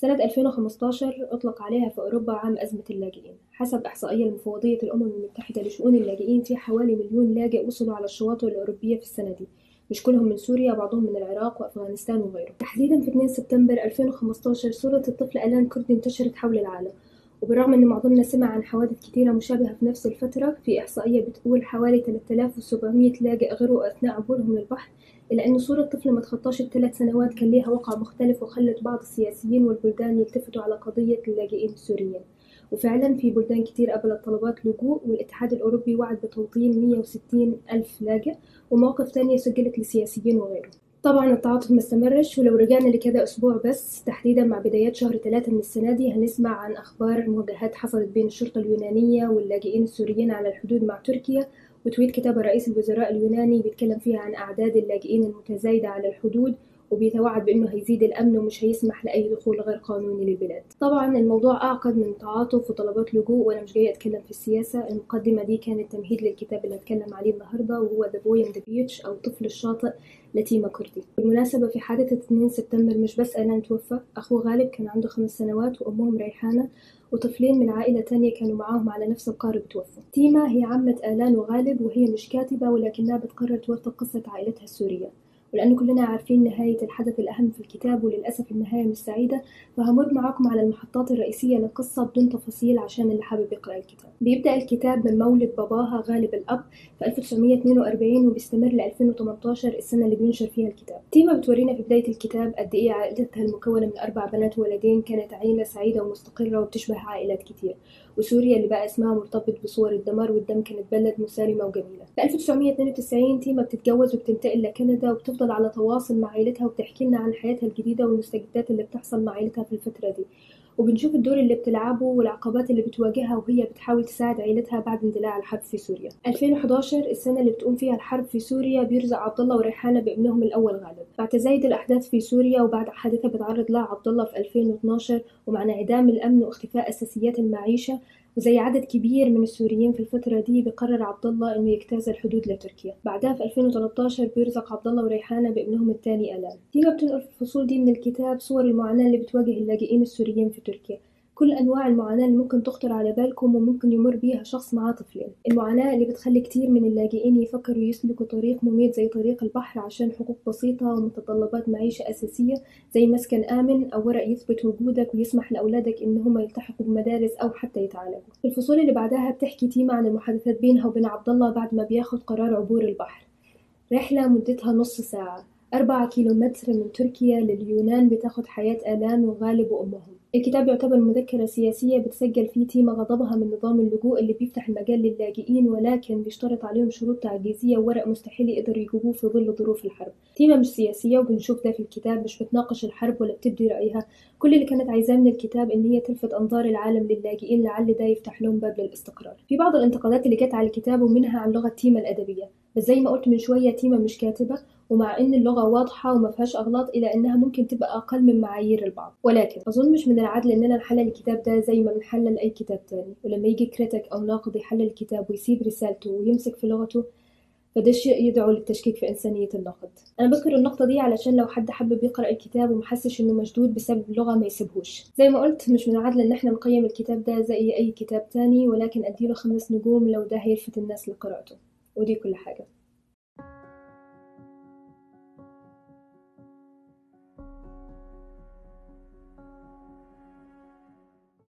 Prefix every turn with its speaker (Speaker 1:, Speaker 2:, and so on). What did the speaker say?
Speaker 1: سنة 2015 أطلق عليها في أوروبا عام أزمة اللاجئين. حسب إحصائية لمفوضية الأمم المتحدة لشؤون اللاجئين في حوالي مليون لاجئ وصلوا على الشواطئ الأوروبية في السنة دي مش كلهم من سوريا بعضهم من العراق وأفغانستان وغيره تحديدا في 2 سبتمبر 2015 صورة الطفل ألان كردي انتشرت حول العالم. وبالرغم إن معظمنا سمع عن حوادث كتيرة مشابهة في نفس الفترة في إحصائية بتقول حوالي 3700 لاجئ غرقوا أثناء عبورهم للبحر إلا أن صورة طفل ما تخطاش الثلاث سنوات كان ليها وقع مختلف وخلت بعض السياسيين والبلدان يلتفتوا على قضية اللاجئين السوريين. وفعلا في بلدان كتير قبلت طلبات لجوء والاتحاد الأوروبي وعد بتوطين 160 ألف لاجئ ومواقف تانية سجلت لسياسيين وغيره طبعا التعاطف مستمرش ولو رجعنا لكده أسبوع بس تحديدا مع بدايات شهر ثلاثة من السنة دي هنسمع عن أخبار مواجهات حصلت بين الشرطة اليونانية واللاجئين السوريين على الحدود مع تركيا وتويت كتبها رئيس الوزراء اليوناني بيتكلم فيها عن أعداد اللاجئين المتزايدة على الحدود وبيتوعد بأنه هيزيد الأمن ومش هيسمح لأي دخول غير قانوني للبلاد. طبعا الموضوع أعقد من تعاطف وطلبات لجوء وأنا مش جاية أتكلم في السياسة. المقدمة دي كانت تمهيد للكتاب اللي هتكلم عليه النهاردة وهو Boy and the Beach أو طفل الشاطئ لتيما كردي. بالمناسبة في حادثة 2 سبتمبر مش بس ألان توفى أخوه غالب كان عنده خمس سنوات وأمهم ريحانة وطفلين من عائلة تانية كانوا معاهم على نفس القارب توفوا تيما هي عمة آلان وغالب وهي مش كاتبة ولكنها بتقرر توثق قصة عائلتها السورية. ولأن كلنا عارفين نهاية الحدث الأهم في الكتاب وللأسف النهاية مش سعيدة فهمر معاكم على المحطات الرئيسية للقصة بدون تفاصيل عشان اللي حابب يقرأ الكتاب. بيبدأ الكتاب من مولد باباها غالب الأب في 1942 وبيستمر ل 2018 السنة اللي بينشر فيها الكتاب. تيما بتورينا في بداية الكتاب قد إيه عائلتها المكونة من أربع بنات وولدين كانت عيلة سعيدة ومستقرة وبتشبه عائلات كتير. وسوريا اللي بقى اسمها مرتبط بصور الدمار والدم كانت بلد مسالمة وجميلة. في 1992 تيما بتتجوز وبتنتقل لكندا وبتفضل على تواصل مع عيلتها وبتحكي لنا عن حياتها الجديدة والمستجدات اللي بتحصل مع عيلتها في الفترة دي. وبنشوف الدور اللي بتلعبه والعقبات اللي بتواجهها وهي بتحاول تساعد عيلتها بعد اندلاع الحرب في سوريا. 2011 السنة اللي بتقوم فيها الحرب في سوريا بيرزق عبد الله وريحانة بابنهم الأول غالب. بعد تزايد الأحداث في سوريا وبعد حادثة بتعرض لها عبد الله في 2012 ومع انعدام الأمن واختفاء أساسيات المعيشة وزي عدد كبير من السوريين في الفترة دي بقرر عبد الله إنه يجتاز الحدود لتركيا. بعدها في 2013 بيرزق عبد الله وريحانة بابنهم الثاني ألان. تيما بتنقل في الفصول دي من الكتاب صور المعاناة اللي بتواجه اللاجئين السوريين في تركيا. كل أنواع المعاناة اللي ممكن تخطر على بالكم وممكن يمر بيها شخص معاه طفلين. المعاناة اللي بتخلي كتير من اللاجئين يفكروا يسلكوا طريق مميت زي طريق البحر عشان حقوق بسيطة ومتطلبات معيشة أساسية زي مسكن آمن أو ورق يثبت وجودك ويسمح لأولادك إن هم يلتحقوا بمدارس أو حتى يتعالجوا في الفصول اللي بعدها بتحكي تيما عن المحادثات بينها وبين عبد الله بعد ما بياخد قرار عبور البحر. رحلة مدتها نص ساعة أربعة كيلومتر من تركيا لليونان بتاخد حياة آلان وغالب وأمهم الكتاب يعتبر مذكرة سياسية بتسجل فيه تيما غضبها من نظام اللجوء اللي بيفتح المجال للاجئين ولكن بيشترط عليهم شروط تعجيزية وورق مستحيل يقدروا يجيبوه في ظل ظروف الحرب. تيما مش سياسية وبنشوف ده في الكتاب مش بتناقش الحرب ولا بتبدي رأيها. كل اللي كانت عايزاه من الكتاب إن هي تلفت أنظار العالم للاجئين لعل ده يفتح لهم باب للاستقرار. في بعض الانتقادات اللي جت على الكتاب ومنها عن لغة تيما الأدبية. بس زي ما قلت من شوية تيما مش كاتبة ومع إن اللغة واضحة وما فيهاش أغلاط إلى إنها ممكن تبقى أقل من معايير البعض. ولكن أظن مش من العدل إننا نحلل الكتاب ده زي ما بنحلل أي كتاب تاني. ولما يجي كريتيك أو ناقد يحلل الكتاب ويسيب رسالته ويمسك في لغته فده شيء يدعو للتشكيك في إنسانية الناقد أنا بذكر النقطة دي علشان لو حد حابب يقرأ الكتاب ومحسش إنه مشدود بسبب اللغة ما يسيبهوش. زي ما قلت مش من العدل إن إحنا نقيم الكتاب ده زي أي كتاب تاني ولكن أديله خمس نجوم لو ده هيلفت الناس لقراءته. ودي كل حاجة.